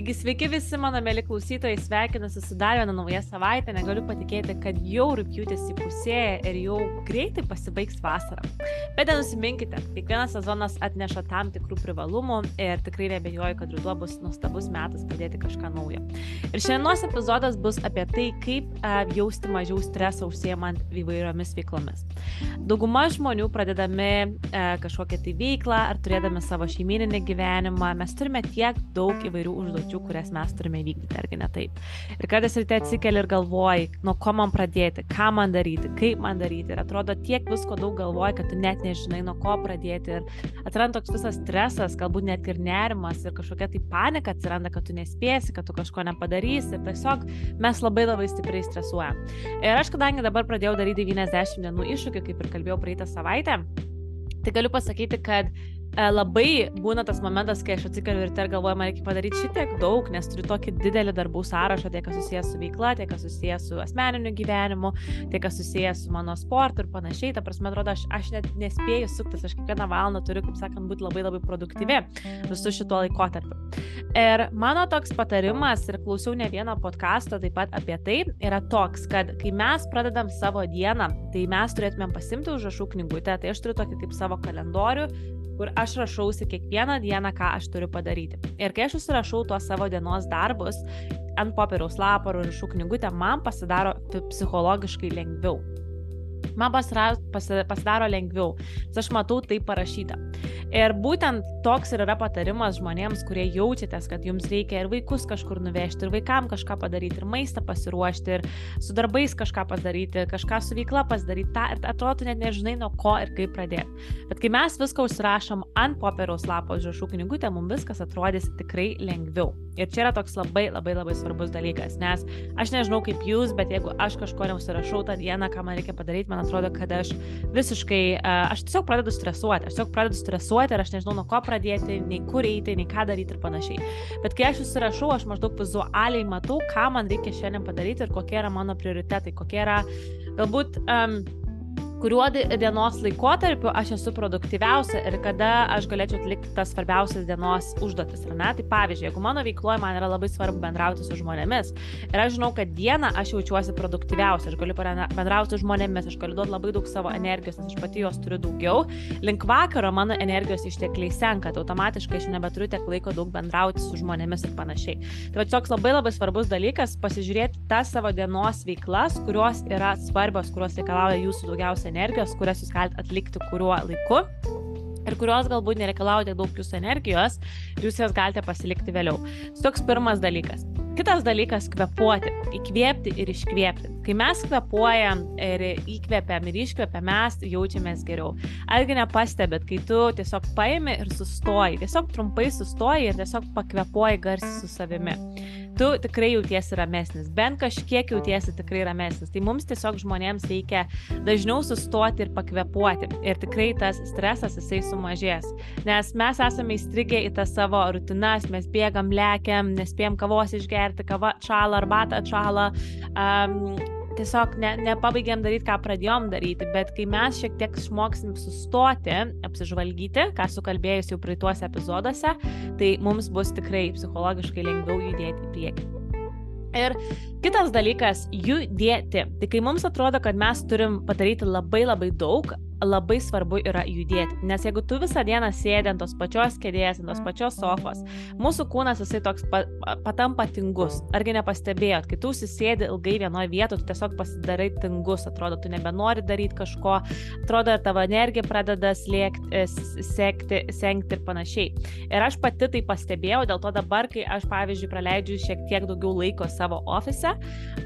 Taigi sveiki visi mano mėly klausytojai, sveikinuosi su dar viena nauja savaitė, negaliu patikėti, kad jau rūpjūtis įpusėja ir jau greitai pasibaigs vasara. Bet nenusiminkite, kiekvienas sezonas atneša tam tikrų privalumų ir tikrai nebejoju, kad ruduo bus nuostabus metas pradėti kažką naujo. Ir šiandienos epizodas bus apie tai, kaip uh, jausti mažiau streso užsiemant įvairiomis veiklomis. Dauguma žmonių pradedami uh, kažkokią tai veiklą ar turėdami savo šeimininį gyvenimą, mes turime tiek daug įvairių užduočių užduočių, kurias mes turime vykdyti, argi ne taip. Ir kartais ryte atsikeli ir galvoji, nuo ko man pradėti, ką man daryti, kaip man daryti. Ir atrodo tiek visko daug galvoji, kad tu net nežinai, nuo ko pradėti. Ir atsiranda toks visas stresas, galbūt net ir nerimas ir kažkokia tai panika atsiranda, kad tu nespėsi, kad tu kažko nepadarysi. Ir tiesiog mes labai labai stipriai stresuojam. Ir aš kadangi dabar pradėjau daryti 90 dienų iššūkį, kaip ir kalbėjau praeitą savaitę, tai galiu pasakyti, kad labai būna tas momentas, kai aš atsikeliu ir ir galvoju, man reikia padaryti šitiek daug, nes turiu tokį didelį darbų sąrašą, tiek kas susijęs su veikla, tiek kas susijęs su asmeniniu gyvenimu, tiek kas susijęs su mano sportu ir panašiai. Ta prasme, atrodo, aš, aš net nespėju suktis, aš kiekvieną valandą turiu, kaip sakant, būti labai labai produktyvi visų šituo laikotarpiu. Ir mano toks patarimas, ir klausiau ne vieną podcastą taip pat apie tai, yra toks, kad kai mes pradedam savo dieną, tai mes turėtumėm pasimti užrašų knygutę, tai aš turiu tokį kaip savo kalendorių, kur aš rašausi kiekvieną dieną, ką aš turiu padaryti. Ir kai aš užsirašau tuos savo dienos darbus ant popieriaus lapo ar rašau knygutę, man pasidaro psichologiškai lengviau. Man pasidaro lengviau, nes aš matau tai parašyta. Ir būtent toks ir yra patarimas žmonėms, kurie jaučiatės, kad jums reikia ir vaikus kažkur nuvežti, ir vaikam kažką padaryti, ir maistą pasiruošti, ir su darbais kažką padaryti, kažką su veikla pasidaryti, ta, atrodo, net nežinai nuo ko ir kaip pradėti. Bet kai mes viską užsirašom ant popieriaus lapo užrašų knygutę, mums viskas atrodys tikrai lengviau. Ir čia yra toks labai labai labai svarbus dalykas, nes aš nežinau kaip jūs, bet jeigu aš kažko neužsirašau tą dieną, ką man reikia padaryti, man atrodo, kad aš visiškai, aš tiesiog pradedu stresuoti, aš tiesiog pradedu stresuoti stresuoti ir aš nežinau nuo ko pradėti, nei kur eiti, nei ką daryti ir panašiai. Bet kai aš užsirašau, aš maždaug vizualiai matau, ką man reikia šiandien padaryti ir kokie yra mano prioritetai, kokie yra galbūt um, kuriuo dienos laikotarpiu aš esu produktyviausia ir kada aš galėčiau atlikti tas svarbiausias dienos užduotis. Ne? Tai pavyzdžiui, jeigu mano veikloje man yra labai svarbu bendrauti su žmonėmis ir aš žinau, kad dieną aš jaučiuosi produktyviausia, aš galiu bendrauti su žmonėmis, aš galiu duoti labai daug savo energijos, nes aš pati jos turiu daugiau, link vakaro mano energijos ištekliai senka, tai automatiškai aš nebeturiu tiek laiko daug bendrauti su žmonėmis ir panašiai. Tai va toks labai labai svarbus dalykas - pasižiūrėti tas savo dienos veiklas, kurios yra svarbios, kurios reikalauja jūsų daugiausia energijos, kurias jūs galite atlikti kuriuo laiku ir kurios galbūt nereikalauja tiek daug jūsų energijos, jūs jas galite pasilikti vėliau. Toks pirmas dalykas. Kitas dalykas - kvepuoti, įkvėpti ir iškvėpti. Kai mes kvepuojam ir įkvepiam ir iškvepiam, mes jaučiamės geriau. Argi nepastebėt, kai tu tiesiog paimi ir sustoji, tiesiog trumpai sustoji ir tiesiog pakvepuoji garsiai su savimi tu tikrai jautiesi ramesnis, bent kažkiek jautiesi tikrai ramesnis. Tai mums tiesiog žmonėms reikia dažniau sustoti ir pakvepuoti. Ir tikrai tas stresas jisai sumažės. Nes mes esame įstrigę į tas savo rutinas, mes bėgam, lekiam, nespėjom kavos išgerti, kava atšala, arbata atšala. Um, tiesiog ne, nepabaigėm daryti, ką pradėjom daryti, bet kai mes šiek tiek išmoksim sustoti, apsižvalgyti, ką sukalbėjus jau praeituose epizoduose, tai mums bus tikrai psichologiškai lengviau judėti į priekį. Ir kitas dalykas - judėti. Tai kai mums atrodo, kad mes turim padaryti labai labai daug, labai svarbu yra judėti. Nes jeigu tu visą dieną sėdi ant tos pačios kėdės, ant tos pačios sofos, mūsų kūnas jisai toks pa, patampa tingus. Argi nepastebėjot, kai tu susėdi ilgai vienoje vietoje, tu tiesiog pasidarai tingus, atrodo, tu nebenori daryti kažko, atrodo, tavo energija pradeda slėkti, e, sekti, senkti ir panašiai. Ir aš pati tai pastebėjau, dėl to dabar, kai aš, pavyzdžiui, praleidžiu šiek tiek daugiau laiko savo ofise,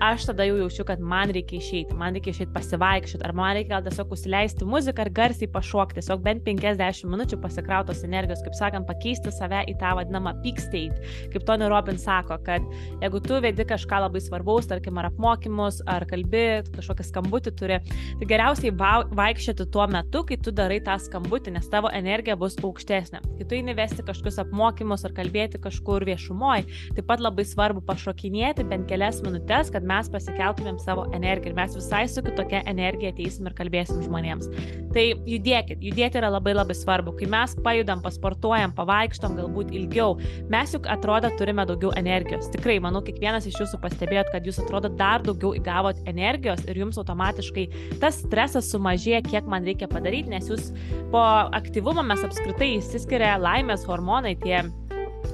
aš tada jau jaučiu, kad man reikia išeiti, man reikia išeiti pasivaikščioti, ar man reikia gal tiesiog užsileisti muziką muziką ir garsiai pašokti, tiesiog bent 50 minučių pasikrautos energijos, kaip sakant, pakeisti save į tą vadinamą peak state. Kaip Tony Robbins sako, kad jeigu tu vedi kažką labai svarbaus, tarkim, ar apmokymus, ar kalbi, kažkokią skambutį turi, tai geriausiai vaikščioti tuo metu, kai tu darai tą skambutį, nes tavo energija bus aukštesnė. Kai tu įnivesti kažkokius apmokymus ar kalbėti kažkur viešumoje, taip pat labai svarbu pašokinėti bent kelias minutės, kad mes pasikeltumėm savo energiją ir mes visai su kitokia energija ateisim ir kalbėsim žmonėms. Tai judėkit, judėti yra labai labai svarbu. Kai mes pajudam, pasportuojam, pavaikštom galbūt ilgiau, mes juk atrodo turime daugiau energijos. Tikrai, manau, kiekvienas iš jūsų pastebėjot, kad jūs atrodo dar daugiau įgavot energijos ir jums automatiškai tas stresas sumažėja, kiek man reikia padaryti, nes jūs po aktyvumo mes apskritai įsiskiria laimės hormonai, tie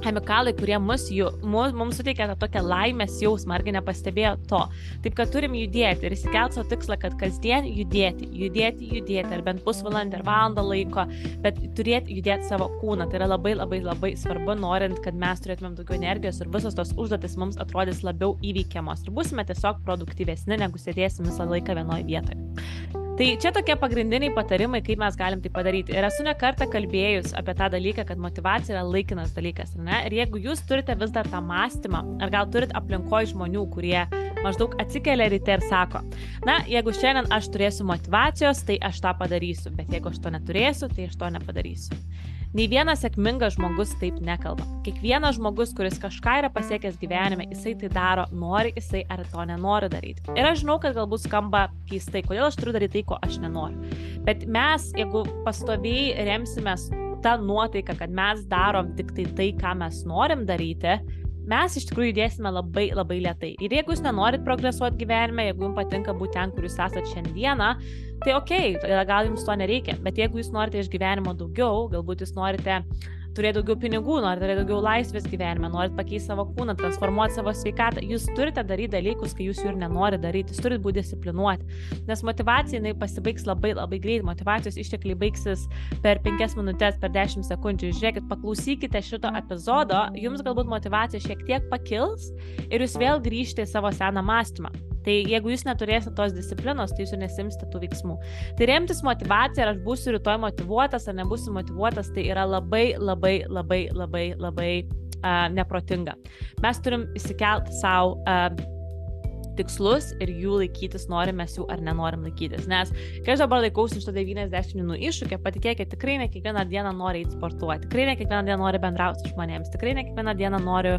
chemikalai, kurie mus, jų, mus, mums suteikia tą tokią laimės jausmą, argi nepastebėjo to. Taip, kad turim judėti ir įsikelti savo tikslą, kad kasdien judėti, judėti, judėti, ar bent pusvalandį ar valandą laiko, bet turėti judėti savo kūną. Tai yra labai labai labai svarbu, norint, kad mes turėtumėm daugiau energijos ir visos tos užduotis mums atrodys labiau įveikiamos ir būsime tiesiog produktyvesni, negu sėdėsim visą laiką vienoje vietoje. Tai čia tokie pagrindiniai patarimai, kaip mes galim tai padaryti. Ir esu ne kartą kalbėjus apie tą dalyką, kad motivacija yra laikinas dalykas. Ne? Ir jeigu jūs turite vis dar tą mąstymą, ar gal turit aplinkoje žmonių, kurie maždaug atsikelia ryte ir sako, na, jeigu šiandien aš turėsiu motivacijos, tai aš tą padarysiu, bet jeigu aš to neturėsiu, tai aš to nepadarysiu. Nei vienas sėkmingas žmogus taip nekalba. Kiekvienas žmogus, kuris kažką yra pasiekęs gyvenime, jisai tai daro, nori jisai ar to nenori daryti. Ir aš žinau, kad galbūt skamba keistai, kodėl aš turiu daryti tai, ko aš nenoriu. Bet mes, jeigu pastoviai remsimės tą nuotaiką, kad mes darom tik tai tai, ką mes norim daryti, mes iš tikrųjų judėsime labai labai lietai. Ir jeigu jūs nenorit progresuoti gyvenime, jeigu jums patinka būti ten, kur jūs esate šiandieną, tai ok, gal jums to nereikia, bet jeigu jūs norite iš gyvenimo daugiau, galbūt jūs norite turėti daugiau pinigų, norite turėti daugiau laisvės gyvenime, norite pakeisti savo kūną, transformuoti savo sveikatą, jūs turite daryti dalykus, kai jūs jų ir nenorite daryti, jūs turite būti disciplinuoti. Nes motivacija jinai pasibaigs labai labai greit, motivacijos ištekliai baigsis per 5 minutės, per 10 sekundžių. Žiūrėkit, paklausykite šito epizodo, jums galbūt motivacija šiek tiek pakils ir jūs vėl grįžtate į savo seną mąstymą. Tai jeigu jūs neturėsite tos disciplinos, tai jūs ir nesimsite tų veiksmų. Tai remtis motivacija, ar aš būsiu rytoj motivuotas ar nebūsiu motivuotas, tai yra labai, labai, labai, labai, labai uh, neprotinga. Mes turim įsikelti savo uh, tikslus ir jų laikytis, norim mes jų ar nenorim laikytis. Nes kai aš dabar laikausi iš to 90 dienų iššūkio, patikėkite, tikrai ne kiekvieną dieną noriu eiti sportuoti, tikrai ne kiekvieną dieną noriu bendrauti su žmonėms, tikrai ne kiekvieną dieną noriu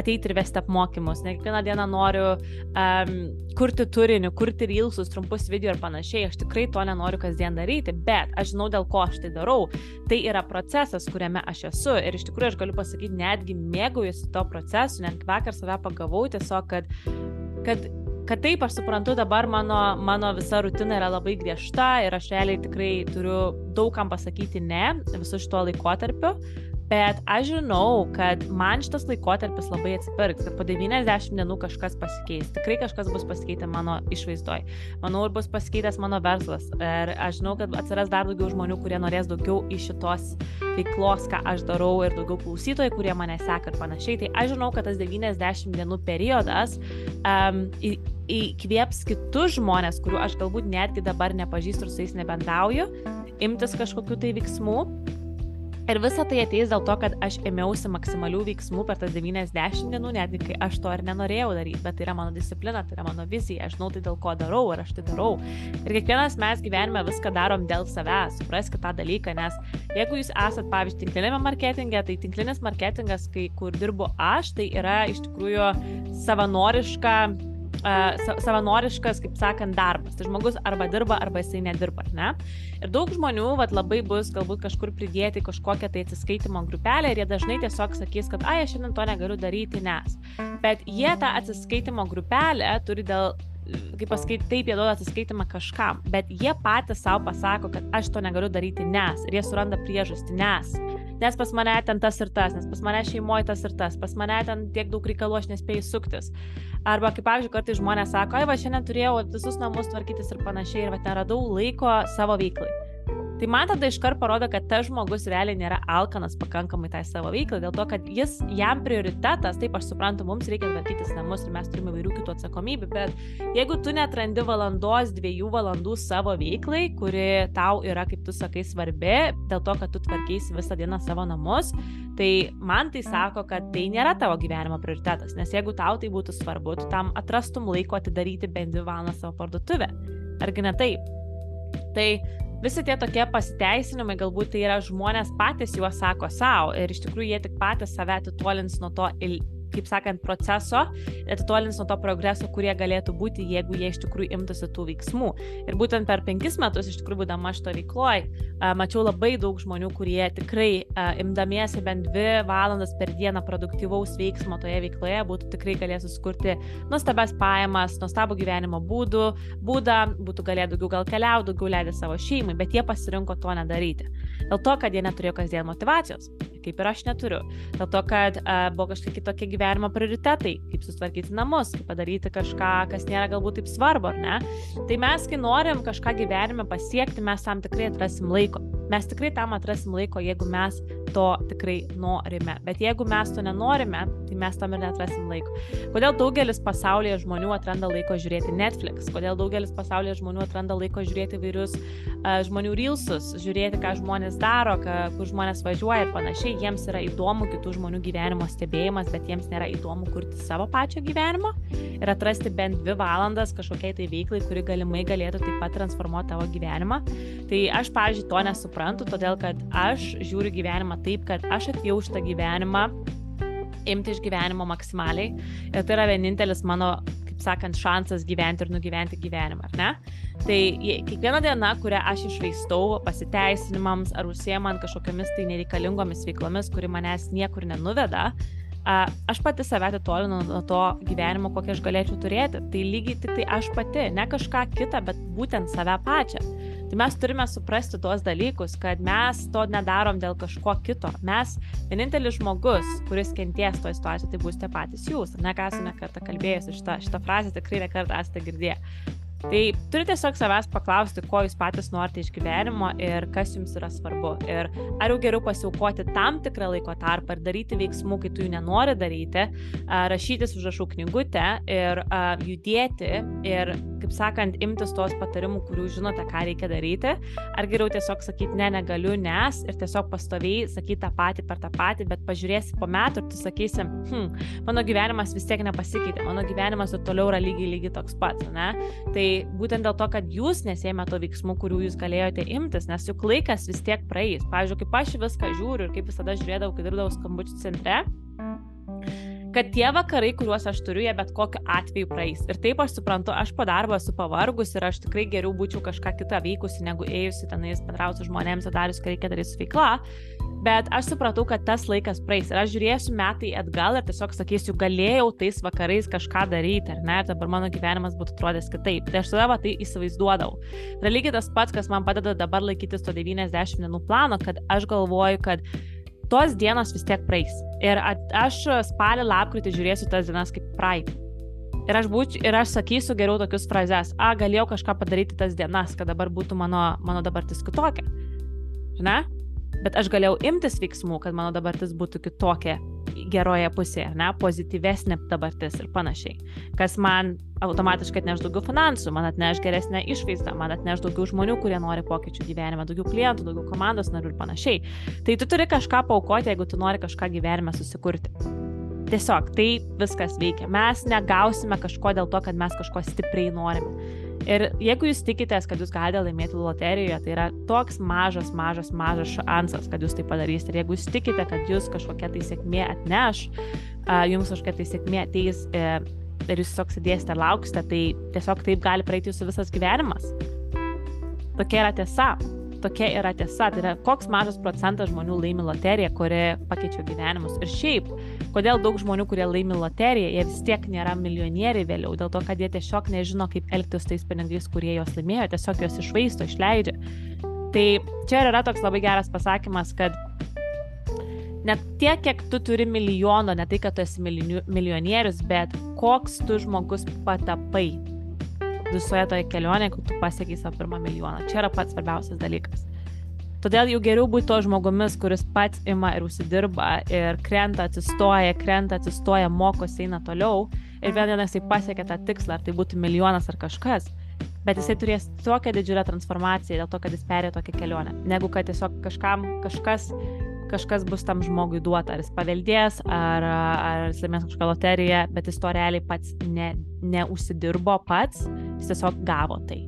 ateiti ir vesti apmokymus, ne kiekvieną dieną noriu um, kurti turinį, kurti reelsus, trumpus video ir panašiai. Aš tikrai to nenoriu kasdien daryti, bet aš žinau, dėl ko aš tai darau. Tai yra procesas, kuriame aš esu ir iš tikrųjų aš galiu pasakyti, netgi mėgaujuosi to procesu, net vakar save pagavau tiesiog, kad kad kad taip, aš suprantu, dabar mano, mano visa rutina yra labai griežta ir aš realiai tikrai turiu daugam pasakyti ne visu šituo laikotarpiu, Bet aš žinau, kad man šitas laikotarpis labai atsipirks, kad po 90 dienų kažkas pasikeis. Tikrai kažkas bus pasikeitę mano išvaizdoj. Manau, ir bus pasikeitęs mano verslas. Ir aš žinau, kad atsiras dar daugiau žmonių, kurie norės daugiau iš šitos veiklos, ką aš darau, ir daugiau klausytojų, kurie mane seka ir panašiai. Tai aš žinau, kad tas 90 dienų periodas um, į, įkvėps kitus žmonės, kurių aš galbūt netgi dabar nepažįstu ir su jais nebendauju, imtis kažkokių tai veiksmų Ir visa tai ateis dėl to, kad aš ėmiausi maksimalių veiksmų per tas 90 dienų, netgi kai aš to ir nenorėjau daryti, bet tai yra mano disciplina, tai yra mano vizija, aš žinau tai dėl ko darau ir aš tai darau. Ir kiekvienas mes gyvenime viską darom dėl savęs, supraskite tą dalyką, nes jeigu jūs esat, pavyzdžiui, tinklinėme marketinge, tai tinklinis marketingas, kai kur dirbu aš, tai yra iš tikrųjų savanoriška savanoriškas, kaip sakant, darbas. Tai žmogus arba dirba, arba jisai nedirba, ne? Ir daug žmonių vat, labai bus galbūt kažkur pridėti kažkokią tai atsiskaitimo grupelę ir jie dažnai tiesiog sakys, kad, ai, aš šiandien to negaliu daryti, nes. Bet jie tą atsiskaitimo grupelę turi dėl kaip pasakyti, taip jie duoda atsiskaitimą kažkam, bet jie patys savo pasako, kad aš to negaliu daryti, nes. Ir jie suranda priežastį, nes nes pas mane ten tas ir tas, nes pas mane šeimoje tas ir tas, pas mane ten tiek daug reikalų aš nespėjau suktis. Arba kaip pavyzdžiui, kartais žmonės sako, ai va, šiandien turėjau visus namus tvarkytis ir panašiai ir va, neradau laiko savo veiklai. Tai man tada iškart parodo, kad tas žmogus realiai nėra alkanas pakankamai tai savo veiklai, dėl to, kad jis, jam prioritetas, taip aš suprantu, mums reikia tvarkytis namus ir mes turime įvairių kitų atsakomybių, bet jeigu tu netrandi valandos, dviejų valandų savo veiklai, kuri tau yra, kaip tu sakai, svarbi, dėl to, kad tu tvarkysi visą dieną savo namus, tai man tai sako, kad tai nėra tavo gyvenimo prioritetas, nes jeigu tau tai būtų svarbu, tu tam atrastum laiko atidaryti bent dvi valandas savo parduotuvę. Argi ne taip? Tai visi tie tokie pasiteisinimai, galbūt tai yra žmonės patys juos sako savo ir iš tikrųjų jie tik patys save atitolins nuo to il kaip sakant, proceso, atitolins nuo to progreso, kurie galėtų būti, jeigu jie iš tikrųjų imtųsi tų veiksmų. Ir būtent per penkis metus, iš tikrųjų, būdama šito veikloje, mačiau labai daug žmonių, kurie tikrai imdamiesi bent dvi valandas per dieną produktyvaus veiksmo toje veikloje būtų tikrai galės susikurti nuostabias pajamas, nuostabų gyvenimo būdų, būdą, būtų galėję daugiau gal keliauti, daugiau leisti savo šeimai, bet jie pasirinko to nedaryti. Dėl to, kad jie neturėjo kasdien motivacijos kaip ir aš neturiu. Dėl to, kad uh, buvo kažkokie kitokie gyvenimo prioritetai, kaip sustvarkyti namus, kaip padaryti kažką, kas nėra galbūt taip svarbu, ar ne? Tai mes, kai norim kažką gyvenime pasiekti, mes tam tikrai atrasim laiko. Mes tikrai tam atrasim laiko, jeigu mes to tikrai norime. Bet jeigu mes to nenorime, tai mes tam ir netrasim laiko. Kodėl daugelis pasaulyje žmonių atranda laiko žiūrėti Netflix? Kodėl daugelis pasaulyje žmonių atranda laiko žiūrėti vairius uh, žmonių reelsus, žiūrėti, ką žmonės daro, ką, kur žmonės važiuoja ir panašiai. Jiems yra įdomu kitų žmonių gyvenimo stebėjimas, bet jiems nėra įdomu kurti savo pačio gyvenimo ir atrasti bent dvi valandas kažkokiai tai veiklai, kuri galimai galėtų taip pat transformuoti tavo gyvenimą. Tai aš, pavyzdžiui, to nesuprantu, todėl kad aš žiūriu gyvenimą taip, kad aš atėjau šitą gyvenimą imti iš gyvenimo maksimaliai ir tai yra vienintelis mano, kaip sakant, šansas gyventi ir nugyventi gyvenimą, ar ne? Tai kiekviena diena, kurią aš išvaistau pasiteisinimams ar užsiemant kažkokiamis tai nereikalingomis veiklomis, kuri manęs niekur nenuveda, aš pati save atitolinu nuo to gyvenimo, kokį aš galėčiau turėti. Tai lygiai tik tai aš pati, ne kažką kitą, bet būtent save pačią. Tai mes turime suprasti tuos dalykus, kad mes to nedarom dėl kažko kito. Mes, vienintelis žmogus, kuris kenties toje situacijoje, tai būsite patys jūs. Ne ką esu nekartą kalbėjusi, šitą, šitą frazę tikrai nekartą esate girdėję. Tai turite tiesiog savęs paklausti, ko jūs patys norite iš gyvenimo ir kas jums yra svarbu. Ir ar jau geriau pasiaukoti tam tikrą laiko tarpą ir daryti veiksmų, kai tu jų nenori daryti, rašytis užrašų knygutę ir judėti ir, kaip sakant, imtis tos patarimų, kurių žinote, ką reikia daryti. Ar geriau tiesiog sakyti, ne, negaliu, nes ir tiesiog pastoviai sakyti tą patį per tą patį, bet pažiūrėsi po metų ir tu sakysi, hm, mano gyvenimas vis tiek nepasikeitė, mano gyvenimas ir toliau yra lygiai, lygiai toks pats, ne? Tai būtent dėl to, kad jūs nesėmė to veiksmų, kurių jūs galėjote imtis, nes juk laikas vis tiek praeis. Pavyzdžiui, kaip aš viską žiūriu ir kaip visada žiūrėdavau, kai dirbdavau skambučių centre, kad tie vakarai, kuriuos aš turiu, jie bet kokiu atveju praeis. Ir taip aš suprantu, aš po darbo esu pavargus ir aš tikrai geriau būčiau kažką kitą veikusi, negu ėjusi tenais bendrauti žmonėms ir darius, ką reikia daryti su veikla. Bet aš supratau, kad tas laikas praeis ir aš žiūrėsiu metai atgal ir tiesiog sakysiu, galėjau tais vakarais kažką daryti, ar ne, ir dabar mano gyvenimas būtų atrodęs kitaip. Tai aš tada va, tai įsivaizduodavau. Tai lygiai tas pats, kas man padeda dabar laikytis to 90 dienų plano, kad aš galvoju, kad tos dienos vis tiek praeis. Ir aš spalį, lapkritį žiūrėsiu tas dienas kaip praeitį. Ir aš, būčiau, ir aš sakysiu geriau tokius frazes, a, galėjau kažką padaryti tas dienas, kad dabar būtų mano, mano dabartis kitokia. Žinai? bet aš galėjau imtis veiksmų, kad mano dabartis būtų kitokia geroje pusėje, ne, pozityvesnė dabartis ir panašiai. Kas man automatiškai atneš daugiau finansų, man atneš geresnę išvaizdą, man atneš daugiau žmonių, kurie nori pokyčių gyvenime, daugiau klientų, daugiau komandos narių ir panašiai. Tai tu turi kažką paukoti, jeigu tu nori kažką gyvenime susikurti. Tiesiog tai viskas veikia. Mes negausime kažko dėl to, kad mes kažko stipriai norime. Ir jeigu jūs tikitės, kad jūs galite laimėti loterijoje, tai yra toks mažas, mažas, mažas šansas, kad jūs tai padarysite. Ir jeigu jūs tikite, kad jūs kažkokia tai sėkmė atneš, jums kažkokia tai sėkmė ateis e, ir jūs tiesiog sėdėsite ir lauksite, tai tiesiog taip gali praeiti jūsų visas gyvenimas. Tokia yra tiesa. Tokia yra tiesa. Tai yra koks mažas procentas žmonių laimi loteriją, kuri pakeičia gyvenimus. Ir šiaip Kodėl daug žmonių, kurie laimi loteriją, jie vis tiek nėra milijonieriai vėliau, dėl to, kad jie tiesiog nežino, kaip elgtis tais pinigais, kurie juos laimėjo, tiesiog juos išvaisto, išleidžia. Tai čia yra toks labai geras pasakymas, kad net tiek, kiek tu turi milijono, ne tai, kad tu esi milijonierius, bet koks tu žmogus patapai visoje toje kelionėje, kai tu pasiekai savo pirmą milijoną. Čia yra pats svarbiausias dalykas. Todėl jau geriau būti to žmogumis, kuris pats ima ir užsidirba ir krenta, atsistoja, krenta, atsistoja, mokosi, eina toliau ir vėl dieną jisai pasiekia tą tikslą, ar tai būtų milijonas ar kažkas. Bet jisai turės tokią didžiulę transformaciją dėl to, kad jis perėjo tokią kelionę, negu kad tiesiog kažkam kažkas kažkas bus tam žmogui duota, ar jis paveldės, ar, ar jis laimės kažkokią loteriją, bet jis to realiai pats ne, neužsidirbo pats, jis tiesiog gavo tai.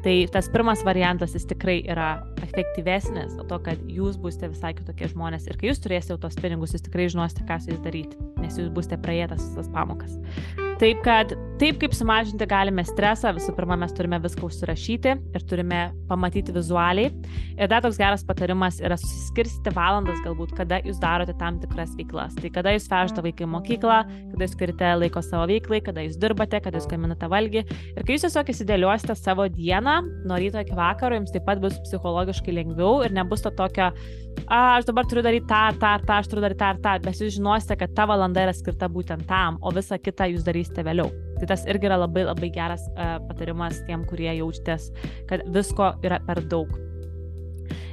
Tai tas pirmas variantas jis tikrai yra efektyvesnis, dėl to, kad jūs būsite visai kitokie žmonės ir kai jūs turėsite jau tos pinigus, jūs tikrai žinosite, ką su jais daryti, nes jūs būsite praėję tas pamokas. Taip, kad taip kaip sumažinti galime stresą, visų pirma, mes turime viską užsirašyti ir turime pamatyti vizualiai. Ir dar toks geras patarimas yra susiskirstyti valandas galbūt, kada jūs darote tam tikras veiklas. Tai kada jūs vežate vaiką į mokyklą, kada jūs skirite laiko savo veiklai, kada jūs dirbate, kada jūs gaminate valgį. Ir kai jūs tiesiog įsidėliosite savo dieną, nuo ryto iki vakaro, jums taip pat bus psichologiškai lengviau ir nebus to tokio aš dabar turiu daryti tą, tą, tą, aš turiu daryti tą tą, bet jūs žinosite, kad ta valanda yra skirta būtent tam, o visą kitą jūs darysite vėliau. Tai tas irgi yra labai labai geras uh, patarimas tiem, kurie jaučiatės, kad visko yra per daug.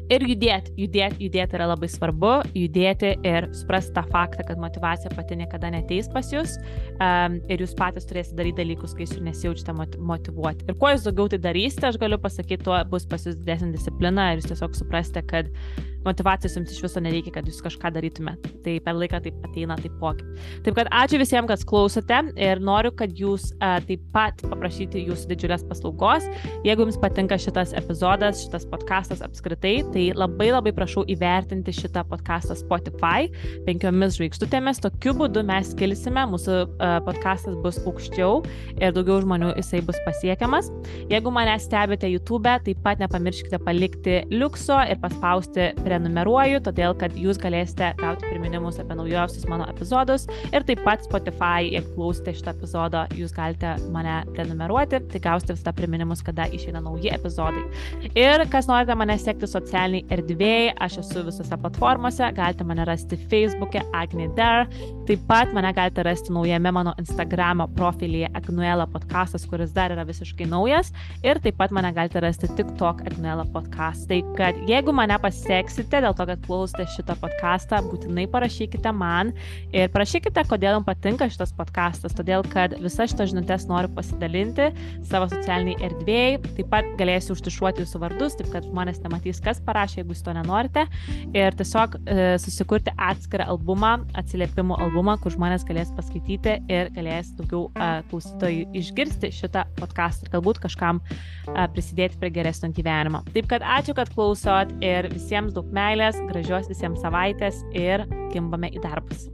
Ir judėti, judėti, judėti yra labai svarbu, judėti ir suprasti tą faktą, kad motivacija pati niekada neteis pas jūs um, ir jūs patys turėsite daryti dalykus, kai jūs nesijaučiate motivuoti. Ir kuo jūs daugiau tai darysite, aš galiu pasakyti, tuo bus pas jūs didesnė disciplina ir jūs tiesiog suprasite, kad motivacijos jums iš viso nereikia, kad jūs kažką darytumėte. Tai per laiką taip ateina taipogi. Taip kad ačiū visiems, kad klausote ir noriu, kad jūs uh, taip pat paprašyti jūsų didžiulės paslaugos. Jeigu jums patinka šitas epizodas, šitas podcastas apskritai, tai labai labai prašau įvertinti šitą podcastą Spotify penkiomis žvaigždutėmis. Tokiu būdu mes kilsime, mūsų uh, podcastas bus aukščiau ir daugiau žmonių jisai bus pasiekiamas. Jeigu mane stebite YouTube, taip pat nepamirškite palikti liukso ir paspausti prenumeruoju, todėl kad jūs galėsite gauti priminimus apie naujausius mano epizodus ir taip pat Spotify, jeigu klausite šitą epizodą, jūs galite mane prenumeruoti, tai gausite visą priminimus, kada išeina nauji epizodai. Ir kas norite mane sekti socialiniai erdvėjai, aš esu visose platformose, galite mane rasti Facebook'e Agnider, taip pat mane galite rasti naujame mano Instagramo profilyje Agnuela podcastas, kuris dar yra visiškai naujas ir taip pat mane galite rasti TikTok Agnuela podcast. Tai kad jeigu mane pasieksite, išgirsite, dėl to, kad klausote šitą podcastą, būtinai parašykite man ir parašykite, kodėl jums patinka šitas podcastas, todėl kad visas šitas žinutės noriu pasidalinti savo socialiniai erdvėjai, taip pat galėsiu užtušuoti jūsų vardus, taip kad žmonės nematys, kas parašė, jeigu jūs to nenorite, ir tiesiog e, susikurti atskirą albumą, atsiliepimų albumą, kur žmonės galės paskaityti ir galės daugiau e, klausytojų išgirsti šitą podcastą ir galbūt kažkam e, prisidėti prie geresnio gyvenimo. Taip kad ačiū, kad klausot ir visiems daug meilės, gražios visiems savaitės ir kimbame į darbus.